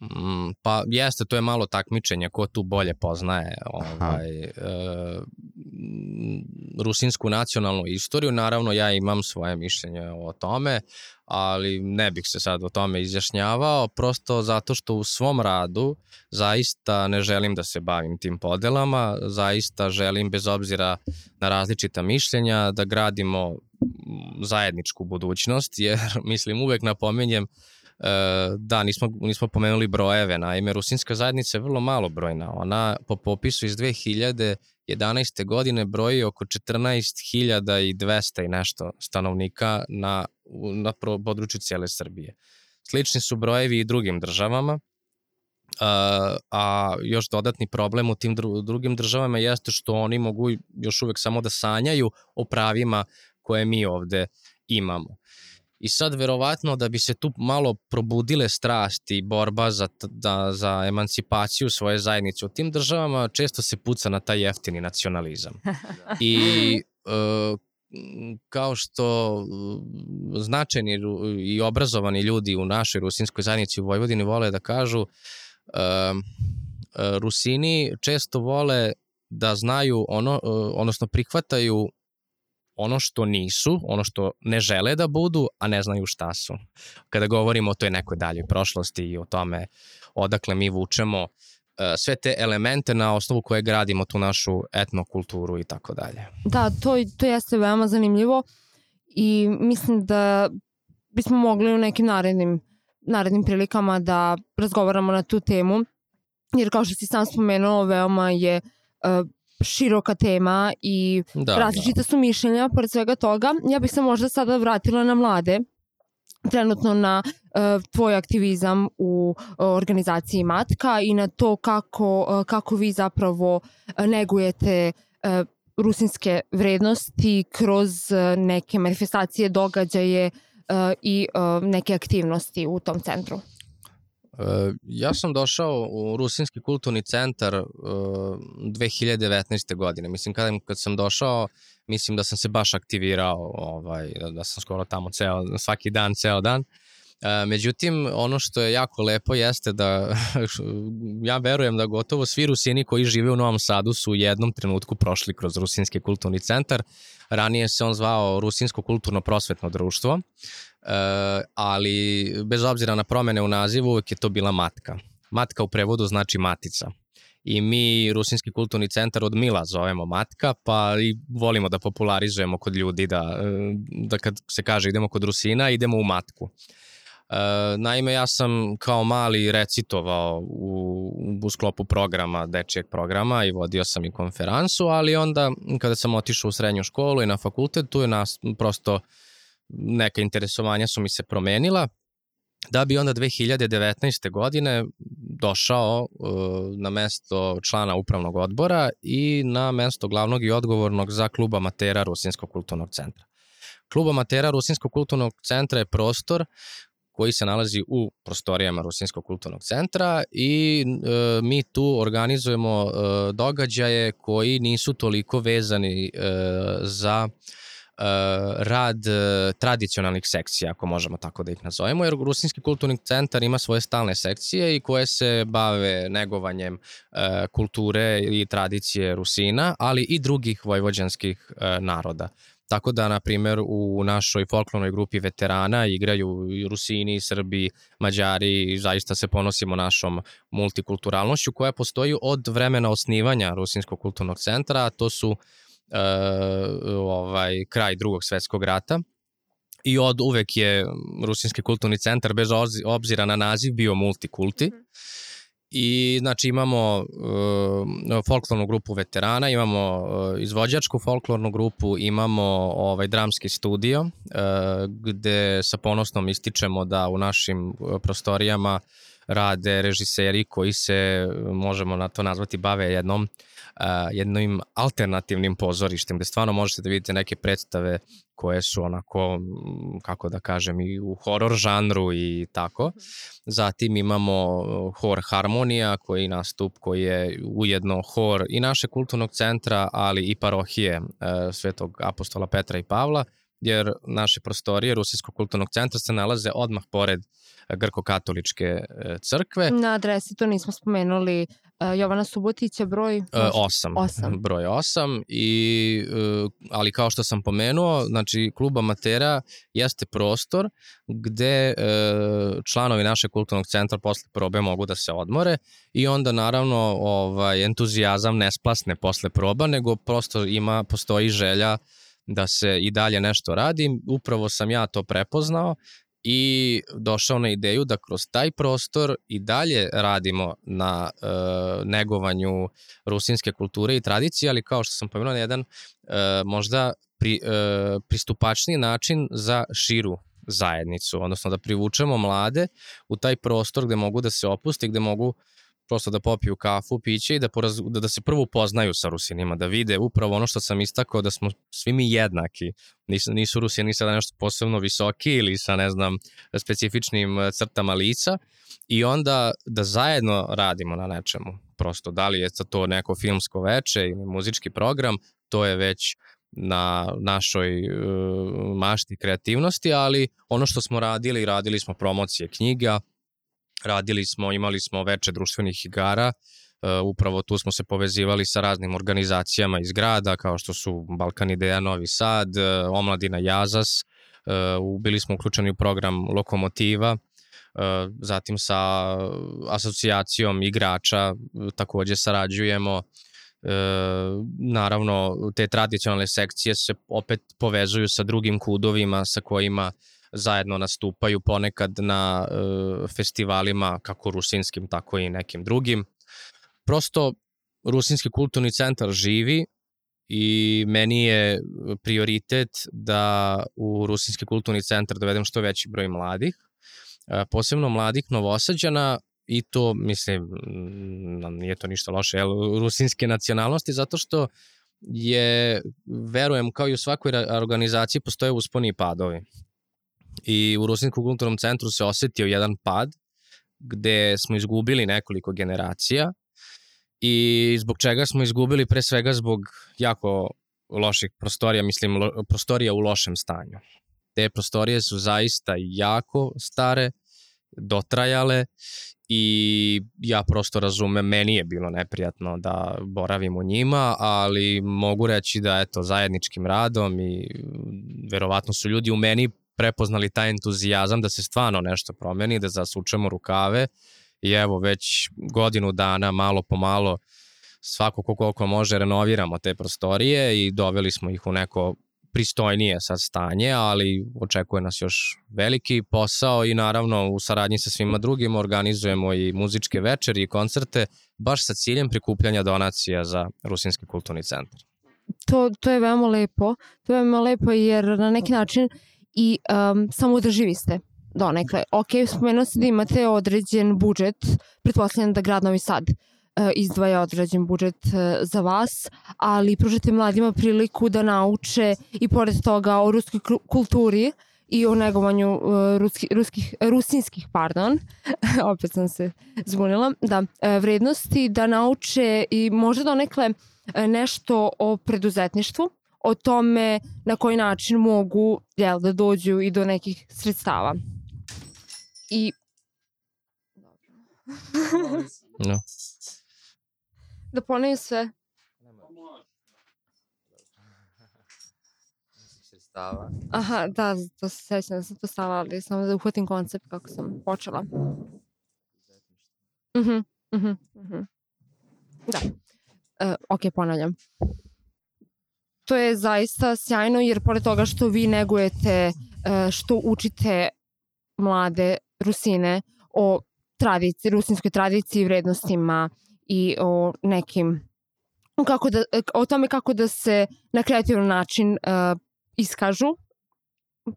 Mm, pa jeste, to je malo takmičenje ko tu bolje poznaje ovaj, e, rusinsku nacionalnu istoriju. Naravno, ja imam svoje mišljenje o tome, ali ne bih se sad o tome izjašnjavao, prosto zato što u svom radu zaista ne želim da se bavim tim podelama, zaista želim bez obzira na različita mišljenja da gradimo zajedničku budućnost, jer mislim uvek napomenjem E, da, nismo, nismo pomenuli brojeve, naime, rusinska zajednica je vrlo malo brojna. Ona po popisu iz 2011. godine broji oko 14.200 i nešto stanovnika na, na području cijele Srbije. Slični su brojevi i drugim državama, a, a još dodatni problem u tim dru, drugim državama jeste što oni mogu još uvek samo da sanjaju o pravima koje mi ovde imamo. I sad verovatno da bi se tu malo probudile strasti i borba za, da, za emancipaciju svoje zajednice u tim državama, često se puca na taj jeftini nacionalizam. I e, kao što e, značajni i obrazovani ljudi u našoj rusinskoj zajednici u Vojvodini vole da kažu, e, e Rusini često vole da znaju ono, e, odnosno prihvataju ono što nisu, ono što ne žele da budu, a ne znaju šta su. Kada govorimo o toj nekoj daljoj prošlosti i o tome odakle mi vučemo uh, sve te elemente na osnovu koje gradimo tu našu etnokulturu i tako dalje. Da, to, to jeste veoma zanimljivo i mislim da bismo mogli u nekim narednim, narednim prilikama da razgovaramo na tu temu, jer kao što si sam spomenuo, veoma je uh, široka tema i da, različita da. su mišljenja pored svega toga. Ja bih se možda sada vratila na mlade, trenutno na uh, tvoj aktivizam u uh, organizaciji Matka i na to kako, uh, kako vi zapravo negujete uh, rusinske vrednosti kroz uh, neke manifestacije, događaje uh, i uh, neke aktivnosti u tom centru. E, ja sam došao u Rusinski kulturni centar uh, e, 2019. godine. Mislim, kad, kad sam došao, mislim da sam se baš aktivirao, ovaj, da, da sam skoro tamo ceo, svaki dan, ceo dan. E, međutim, ono što je jako lepo jeste da ja verujem da gotovo svi Rusini koji žive u Novom Sadu su u jednom trenutku prošli kroz Rusinski kulturni centar. Ranije se on zvao Rusinsko kulturno prosvetno društvo Eh, ali bez obzira na promene u nazivu uvek je to bila matka. Matka u prevodu znači matica. I mi Rusinski kulturni centar od Mila zovemo matka, pa i volimo da popularizujemo kod ljudi da, eh, da kad se kaže idemo kod Rusina, idemo u matku. E, naime, ja sam kao mali recitovao u, u sklopu programa, dečijeg programa i vodio sam i konferansu, ali onda kada sam otišao u srednju školu i na fakultet, tu je nas prosto uh, neka interesovanja su mi se promenila, da bi onda 2019. godine došao uh, na mesto člana upravnog odbora i na mesto glavnog i odgovornog za klub amatera Rusinskog kulturnog centra. Klub amatera Rusinskog kulturnog centra je prostor koji se nalazi u prostorijama Rusinskog kulturnog centra i e, mi tu organizujemo e, događaje koji nisu toliko vezani e, za Uh, rad uh, tradicionalnih sekcija, ako možemo tako da ih nazovemo, jer Rusinski kulturni centar ima svoje stalne sekcije i koje se bave negovanjem uh, kulture i tradicije Rusina, ali i drugih vojvođanskih naroda. Tako da, na primer, u našoj folklornoj grupi veterana igraju i Rusini, i Srbi, Mađari i zaista se ponosimo našom multikulturalnošću koja postoji od vremena osnivanja Rusinskog kulturnog centra, a to su e, ovaj, kraj drugog svetskog rata i od uvek je Rusinski kulturni centar bez obzira na naziv bio multikulti. Mm I znači imamo uh, folklornu grupu veterana, imamo uh, izvođačku folklornu grupu, imamo ovaj dramski studio uh, gde sa ponosnom ističemo da u našim prostorijama rade režiseri koji se, možemo na to nazvati, bave jednom jednim alternativnim pozorištem gde stvarno možete da vidite neke predstave koje su onako, kako da kažem, i u horor žanru i tako. Zatim imamo hor Harmonija koji nastup koji je ujedno hor i naše kulturnog centra, ali i parohije e, Svetog apostola Petra i Pavla, jer naše prostorije Rusijskog kulturnog centra se nalaze odmah pored Grko-katoličke e, crkve. Na adresi to nismo spomenuli, Jovana Subotića broj? 8. Uh, 8. Broj 8. I, uh, ali kao što sam pomenuo, znači klub amatera jeste prostor gde članovi našeg kulturnog centra posle probe mogu da se odmore i onda naravno ovaj, entuzijazam ne splasne posle proba, nego prosto ima, postoji želja da se i dalje nešto radi. Upravo sam ja to prepoznao i došao na ideju da kroz taj prostor i dalje radimo na e, negovanju rusinske kulture i tradicije, ali kao što sam pomenuo na jedan e, možda pri, e, pristupačniji način za širu zajednicu, odnosno da privučemo mlade u taj prostor gde mogu da se opuste, gde mogu prosto da popiju kafu, piće i da, poraz, da, da se prvo upoznaju sa Rusinima, da vide upravo ono što sam istakao, da smo svi mi jednaki. Nisu, nisu Rusini sada nešto posebno visoki ili sa, ne znam, specifičnim e, crtama lica i onda da zajedno radimo na nečemu. Prosto, da li je to neko filmsko veče ili muzički program, to je već na našoj uh, mašti kreativnosti, ali ono što smo radili, radili smo promocije knjiga, radili smo, imali smo veče društvenih igara, Uh, upravo tu smo se povezivali sa raznim organizacijama iz grada, kao što su Balkan Ideja Novi Sad, uh, Omladina Jazas, uh, bili smo uključeni u program Lokomotiva, zatim sa asocijacijom igrača takođe sarađujemo, naravno te tradicionalne sekcije se opet povezuju sa drugim kudovima sa kojima zajedno nastupaju ponekad na e, festivalima kako rusinskim, tako i nekim drugim. Prosto Rusinski kulturni centar živi i meni je prioritet da u Rusinski kulturni centar dovedem što veći broj mladih, e, posebno mladih novosađana i to, mislim, nije to ništa loše, jel, rusinske nacionalnosti, zato što je, verujem, kao i u svakoj organizaciji postoje usponi i padovi i u Rusinskom kulturnom centru se osetio jedan pad gde smo izgubili nekoliko generacija i zbog čega smo izgubili pre svega zbog jako loših prostorija, mislim lo, prostorija u lošem stanju. Te prostorije su zaista jako stare, dotrajale i ja prosto razumem, meni je bilo neprijatno da boravim u njima, ali mogu reći da eto zajedničkim radom i verovatno su ljudi u meni prepoznali taj entuzijazam da se stvarno nešto promeni, da zasučemo rukave i evo već godinu dana malo po malo svako ko koliko može renoviramo te prostorije i doveli smo ih u neko pristojnije sad stanje, ali očekuje nas još veliki posao i naravno u saradnji sa svima drugim organizujemo i muzičke večeri i koncerte baš sa ciljem prikupljanja donacija za Rusinski kulturni centar. To, to je veoma lepo. To je veoma lepo jer na neki način i um, samodrživi ste donekle. Ok, spomenuo se da imate određen budžet, pretpostavljam da grad Novi Sad uh, izdvaja određen budžet uh, za vas, ali pružate mladima priliku da nauče i pored toga o ruskoj kulturi i o negovanju uh, ruski, ruskih, rusinskih, pardon, opet sam se zbunila, da, vrednosti, da nauče i možda donekle nešto o preduzetništvu, o tome na koji način mogu jel, da dođu i do nekih sredstava. I... no. Da ponovim sve. stava. Aha, da, to se sećam da sam to stala, ali samo da uhvatim koncept kako sam počela. Mhm, mhm, mhm. Da. E, ok, ponavljam. To je zaista sjajno jer pored toga što vi negujete, e, što učite mlade Rusine o tradiciji, rusinskoj tradiciji, vrednostima i o nekim kako da, o tome kako da se na kreativan način uh, iskažu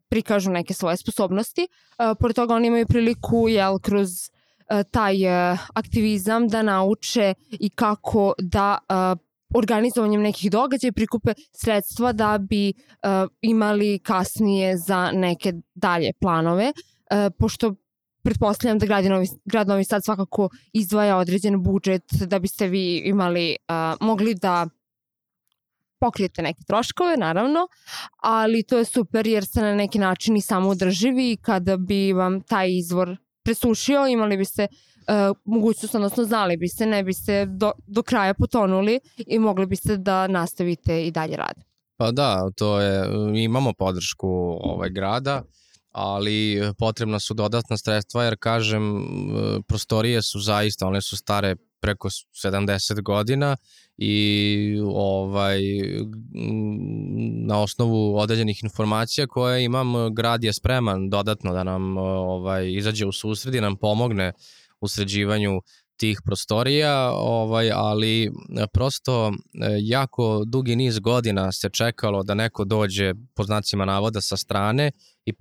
prikažu neke svoje sposobnosti. Uh, pored toga oni imaju priliku jel, kroz uh, taj uh, aktivizam da nauče i kako da uh, organizovanjem nekih događaja prikupe sredstva da bi uh, imali kasnije za neke dalje planove, uh, pošto pretpostavljam da grad Novi, grad Novi Sad svakako izdvaja određen budžet da biste vi imali, uh, mogli da pokrijete neke troškove, naravno, ali to je super jer ste na neki način i samo održivi i kada bi vam taj izvor presušio, imali biste uh, mogućnost, odnosno znali biste, ne biste do, do kraja potonuli i mogli biste da nastavite i dalje rad. Pa da, to je, imamo podršku ovaj grada, ali potrebna su dodatna sredstva jer kažem prostorije su zaista, one su stare preko 70 godina i ovaj na osnovu određenih informacija koje imam grad je spreman dodatno da nam ovaj izađe u susret i nam pomogne u sređivanju tih prostorija, ovaj, ali e, prosto e, jako dugi niz godina se čekalo da neko dođe po znacima navoda sa strane i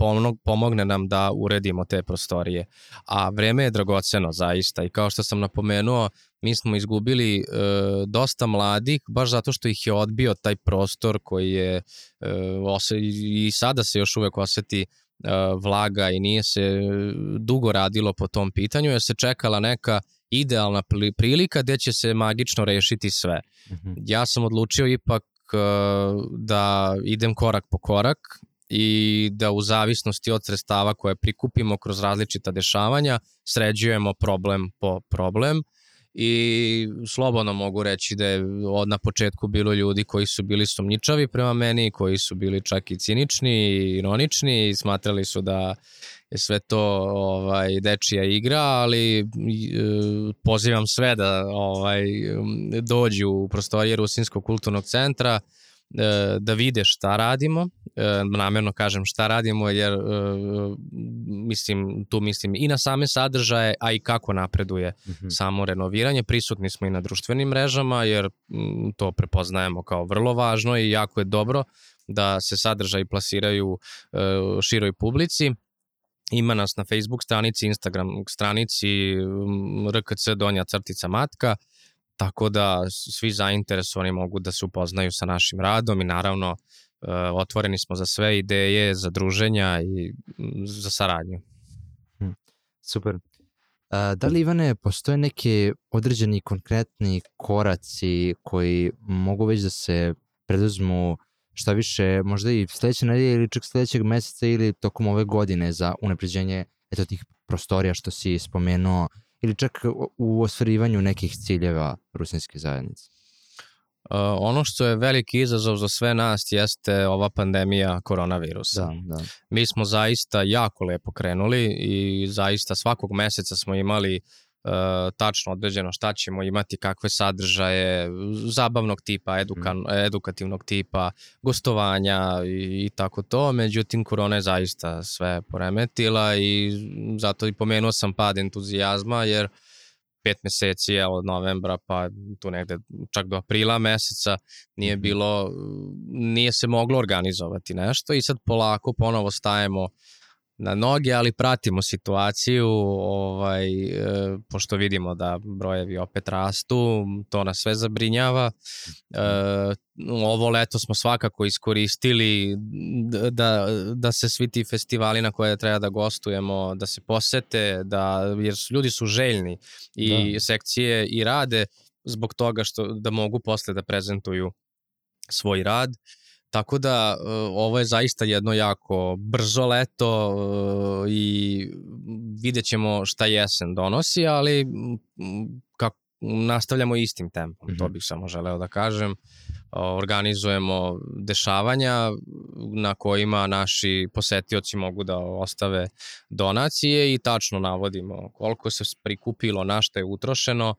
pomogne nam da uredimo te prostorije. A vreme je dragoceno zaista i kao što sam napomenuo, mi smo izgubili e, dosta mladih baš zato što ih je odbio taj prostor koji je e, ose, i sada se još uvek oseti vlaga i nije se dugo radilo po tom pitanju jer se čekala neka idealna prilika gde će se magično rešiti sve. Mm -hmm. Ja sam odlučio ipak uh, da idem korak po korak i da u zavisnosti od sredstava koje prikupimo kroz različita dešavanja sređujemo problem po problem i slobodno mogu reći da je od na početku bilo ljudi koji su bili sumničavi prema meni, koji su bili čak i cinični i ironični i smatrali su da je sve to ovaj dečija igra, ali e, pozivam sve da ovaj dođu u prostorije Rusinskog kulturnog centra da vide šta radimo, e, namjerno kažem šta radimo jer mislim tu mislim i na same sadržaje, a i kako napreduje mm -hmm. samo renoviranje. Prisutni smo i na društvenim mrežama jer to prepoznajemo kao vrlo važno i jako je dobro da se sadržaji plasiraju široj publici Ima nas na Facebook stranici, Instagram stranici, RKC Donja crtica matka, tako da svi zainteresovani mogu da se upoznaju sa našim radom i naravno e, otvoreni smo za sve ideje, za druženja i za saradnju. Hm, super. Da li, Ivane, postoje neke određeni konkretni koraci koji mogu već da se preduzmu šta više, možda i sledeće nedelje ili čak sledećeg meseca ili tokom ove godine za unapređenje eto tih prostorija što si spomenuo ili čak u ostvarivanju nekih ciljeva rusinske zajednice? Uh, ono što je veliki izazov za sve nas jeste ova pandemija koronavirusa. Da, da. Mi smo zaista jako lepo krenuli i zaista svakog meseca smo imali uh, tačno određeno šta ćemo imati, kakve sadržaje zabavnog tipa, eduka, mm. edukativnog tipa, gostovanja i, i tako to. Međutim, korona je zaista sve poremetila i zato i pomenuo sam pad entuzijazma jer pet meseci je od novembra pa tu negde čak do aprila meseca nije mhm. bilo, nije se moglo organizovati nešto i sad polako ponovo stajemo uh, na noge, ali pratimo situaciju, ovaj, e, pošto vidimo da brojevi opet rastu, to nas sve zabrinjava. E, ovo leto smo svakako iskoristili da, da se svi ti festivali na koje treba da gostujemo, da se posete, da, jer ljudi su željni i da. sekcije i rade zbog toga što da mogu posle da prezentuju svoj rad. Tako da e, ovo je zaista jedno jako brzo leto e, i vidjet ćemo šta jesen donosi, ali nastavljamo istim tempom, mm -hmm. to Mhm. bih samo želeo da kažem. Organizujemo dešavanja na kojima naši posetioci mogu da ostave donacije i tačno navodimo koliko se prikupilo, na šta je utrošeno,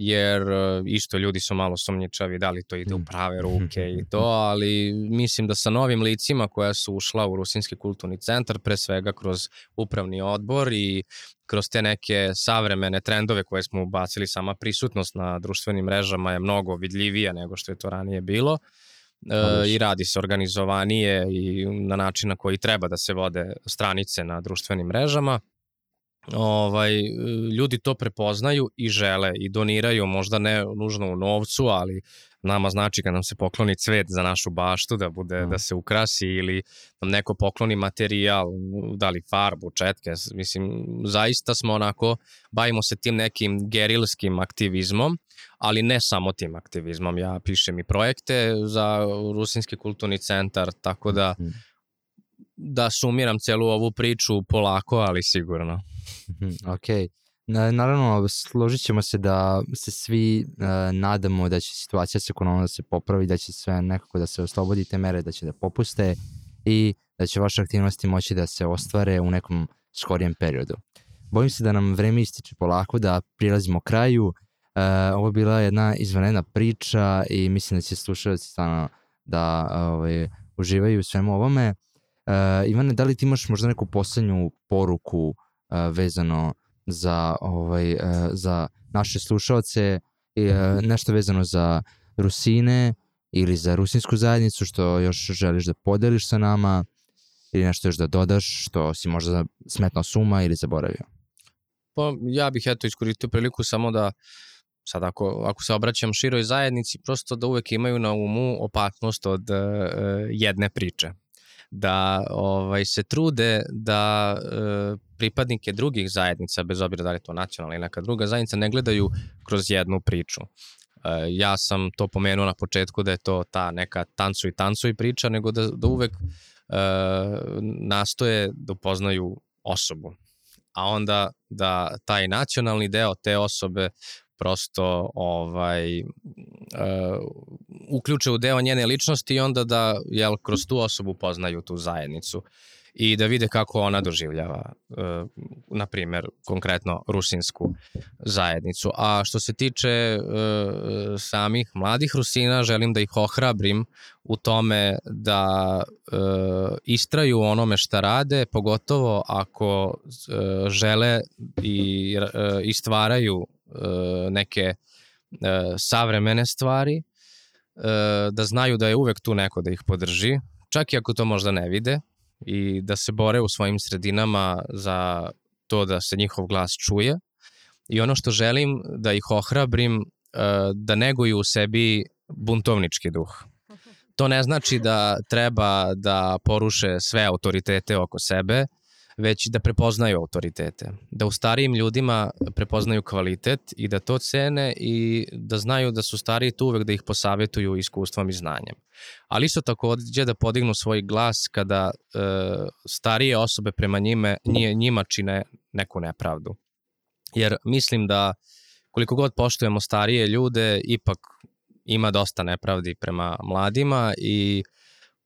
jer e, isto ljudi su malo sumnjičavi da li to ide u prave ruke i to, ali mislim da sa novim licima koja su ušla u Rusinski kulturni centar, pre svega kroz upravni odbor i kroz te neke savremene trendove koje smo ubacili, sama prisutnost na društvenim mrežama je mnogo vidljivija nego što je to ranije bilo. E, I radi se organizovanije i na način na koji treba da se vode stranice na društvenim mrežama ovaj, ljudi to prepoznaju i žele i doniraju, možda ne nužno u novcu, ali nama znači kad nam se pokloni cvet za našu baštu da bude Mm. da se ukrasi ili nam neko pokloni materijal, da li farbu, četke, mislim zaista smo onako bavimo se tim nekim gerilskim aktivizmom, ali ne samo tim aktivizmom. Ja pišem i projekte za Rusinski kulturni centar, tako da Mhm. Da sumiram celu ovu priču polako, ali sigurno. Mhm, Ok. Na, naravno, složit ćemo se da se svi uh, nadamo da će situacija s ekonomom da se popravi, da će sve nekako da se oslobodi te mere, da će da popuste i da će vaše aktivnosti moći da se ostvare u nekom skorijem periodu. Bojim se da nam vreme ističe polako, da prilazimo kraju. Uh, ovo je bila jedna izvanredna priča i mislim da će slušalci stvarno da ovaj, uživaju u svemu ovome. Uh, Ivane, da li ti imaš možda neku poslednju poruku uh, vezano za ovaj uh, za naše slušaoce i uh, nešto vezano za Rusine ili za rusinsku zajednicu što još želiš da podeliš sa nama ili nešto još da dodaš što si možda smetno suma ili zaboravio. Pa ja bih eto iskoristio priliku samo da sad ako, ako se obraćam široj zajednici, prosto da uvek imaju na umu opasnost od uh, jedne priče. Da ovaj se trude da uh, pripadnike drugih zajednica, bez obzira da li je to nacionalna ili neka druga zajednica, ne gledaju kroz jednu priču. Uh, ja sam to pomenuo na početku da je to ta neka tancu i tancu i priča, nego da, da uvek uh, nastoje da upoznaju osobu a onda da taj nacionalni deo te osobe prosto ovaj uh, uključe u deo njene ličnosti i onda da jel kroz tu osobu poznaju tu zajednicu i da vide kako ona doživljava uh, na primer konkretno rusinsku zajednicu. A što se tiče uh, samih mladih Rusina, želim da ih ohrabrim u tome da uh, istraju onome šta rade, pogotovo ako uh, žele i, uh, i stvaraju neke uh, savremene stvari, uh, da znaju da je uvek tu neko da ih podrži, čak i ako to možda ne vide, i da se bore u svojim sredinama za to da se njihov glas čuje. I ono što želim da ih ohrabrim, da neguju u sebi buntovnički duh. To ne znači da treba da poruše sve autoritete oko sebe, već da prepoznaju autoritete. Da u starijim ljudima prepoznaju kvalitet i da to cene i da znaju da su stariji tu uvek da ih posavetuju iskustvom i znanjem. Ali isto takođe da podignu svoj glas kada e, starije osobe prema njime, nije, njima čine neku nepravdu. Jer mislim da koliko god poštujemo starije ljude, ipak ima dosta nepravdi prema mladima i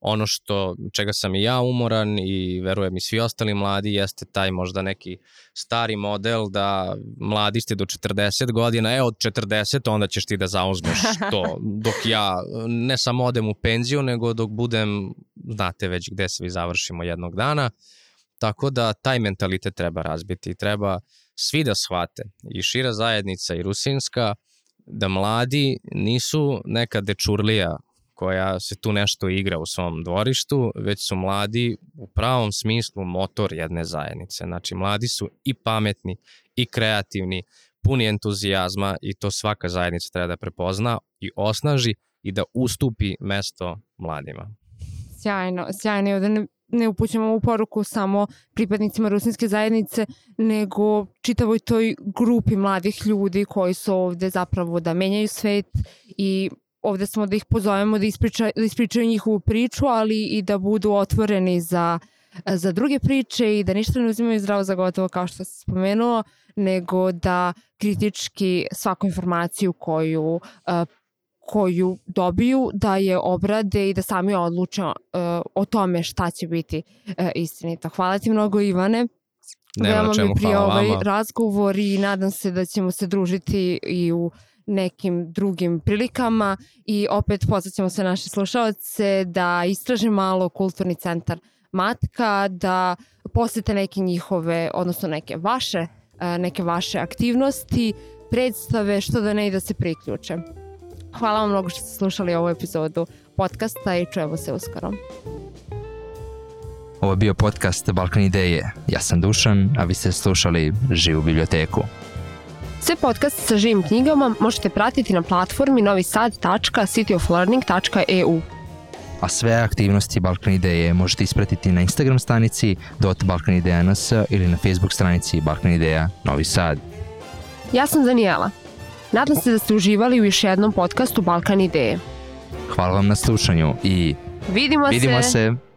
ono što čega sam i ja umoran i verujem i svi ostali mladi jeste taj možda neki stari model da mladi ste do 40 godina, e od 40 onda ćeš ti da zauzmeš to dok ja ne samo odem u penziju nego dok budem, znate već gde svi završimo jednog dana, tako da taj mentalitet treba razbiti i treba svi da shvate i šira zajednica i rusinska da mladi nisu neka dečurlija koja se tu nešto igra u svom dvorištu, već su mladi u pravom smislu motor jedne zajednice. Znači, mladi su i pametni, i kreativni, puni entuzijazma i to svaka zajednica treba da prepozna i osnaži i da ustupi mesto mladima. Sjajno, sjajno. I ovde ne, ne upućamo ovu poruku samo pripadnicima rusinske zajednice, nego čitavoj toj grupi mladih ljudi koji su ovde zapravo da menjaju svet i ovde smo da ih pozovemo da, ispriča, da ispričaju njihovu priču, ali i da budu otvoreni za za druge priče i da ništa ne uzimaju zdravo za gotovo kao što si spomenuo, nego da kritički svaku informaciju koju koju dobiju da je obrade i da sami odluče uh, o tome šta će biti uh, istinito. Hvala ti mnogo Ivane. Nema Veoma čemu, mi prije ovaj vama. razgovor i nadam se da ćemo se družiti i u nekim drugim prilikama i opet pozvaćemo sve naše slušalce da istraže malo kulturni centar Matka, da posete neke njihove, odnosno neke vaše, neke vaše aktivnosti, predstave, što da ne i da se priključe. Hvala vam mnogo što ste slušali ovu epizodu podcasta i čujemo se uskoro. Ovo je bio podcast Balkan Ideje. Ja sam Dušan, a vi ste slušali Živu biblioteku. Sve podcaste sa živim knjigama možete pratiti na platformi novisad.cityoflearning.eu. A sve aktivnosti Balkan Ideje možete ispratiti na Instagram stranici .balkanideja.ns ili na Facebook stranici Balkan Ideja Novi Sad. Ja sam Daniela. Nadam se da ste uživali u još jednom podcastu Balkan Ideje. Hvala vam na slušanju i vidimo, vidimo se. se.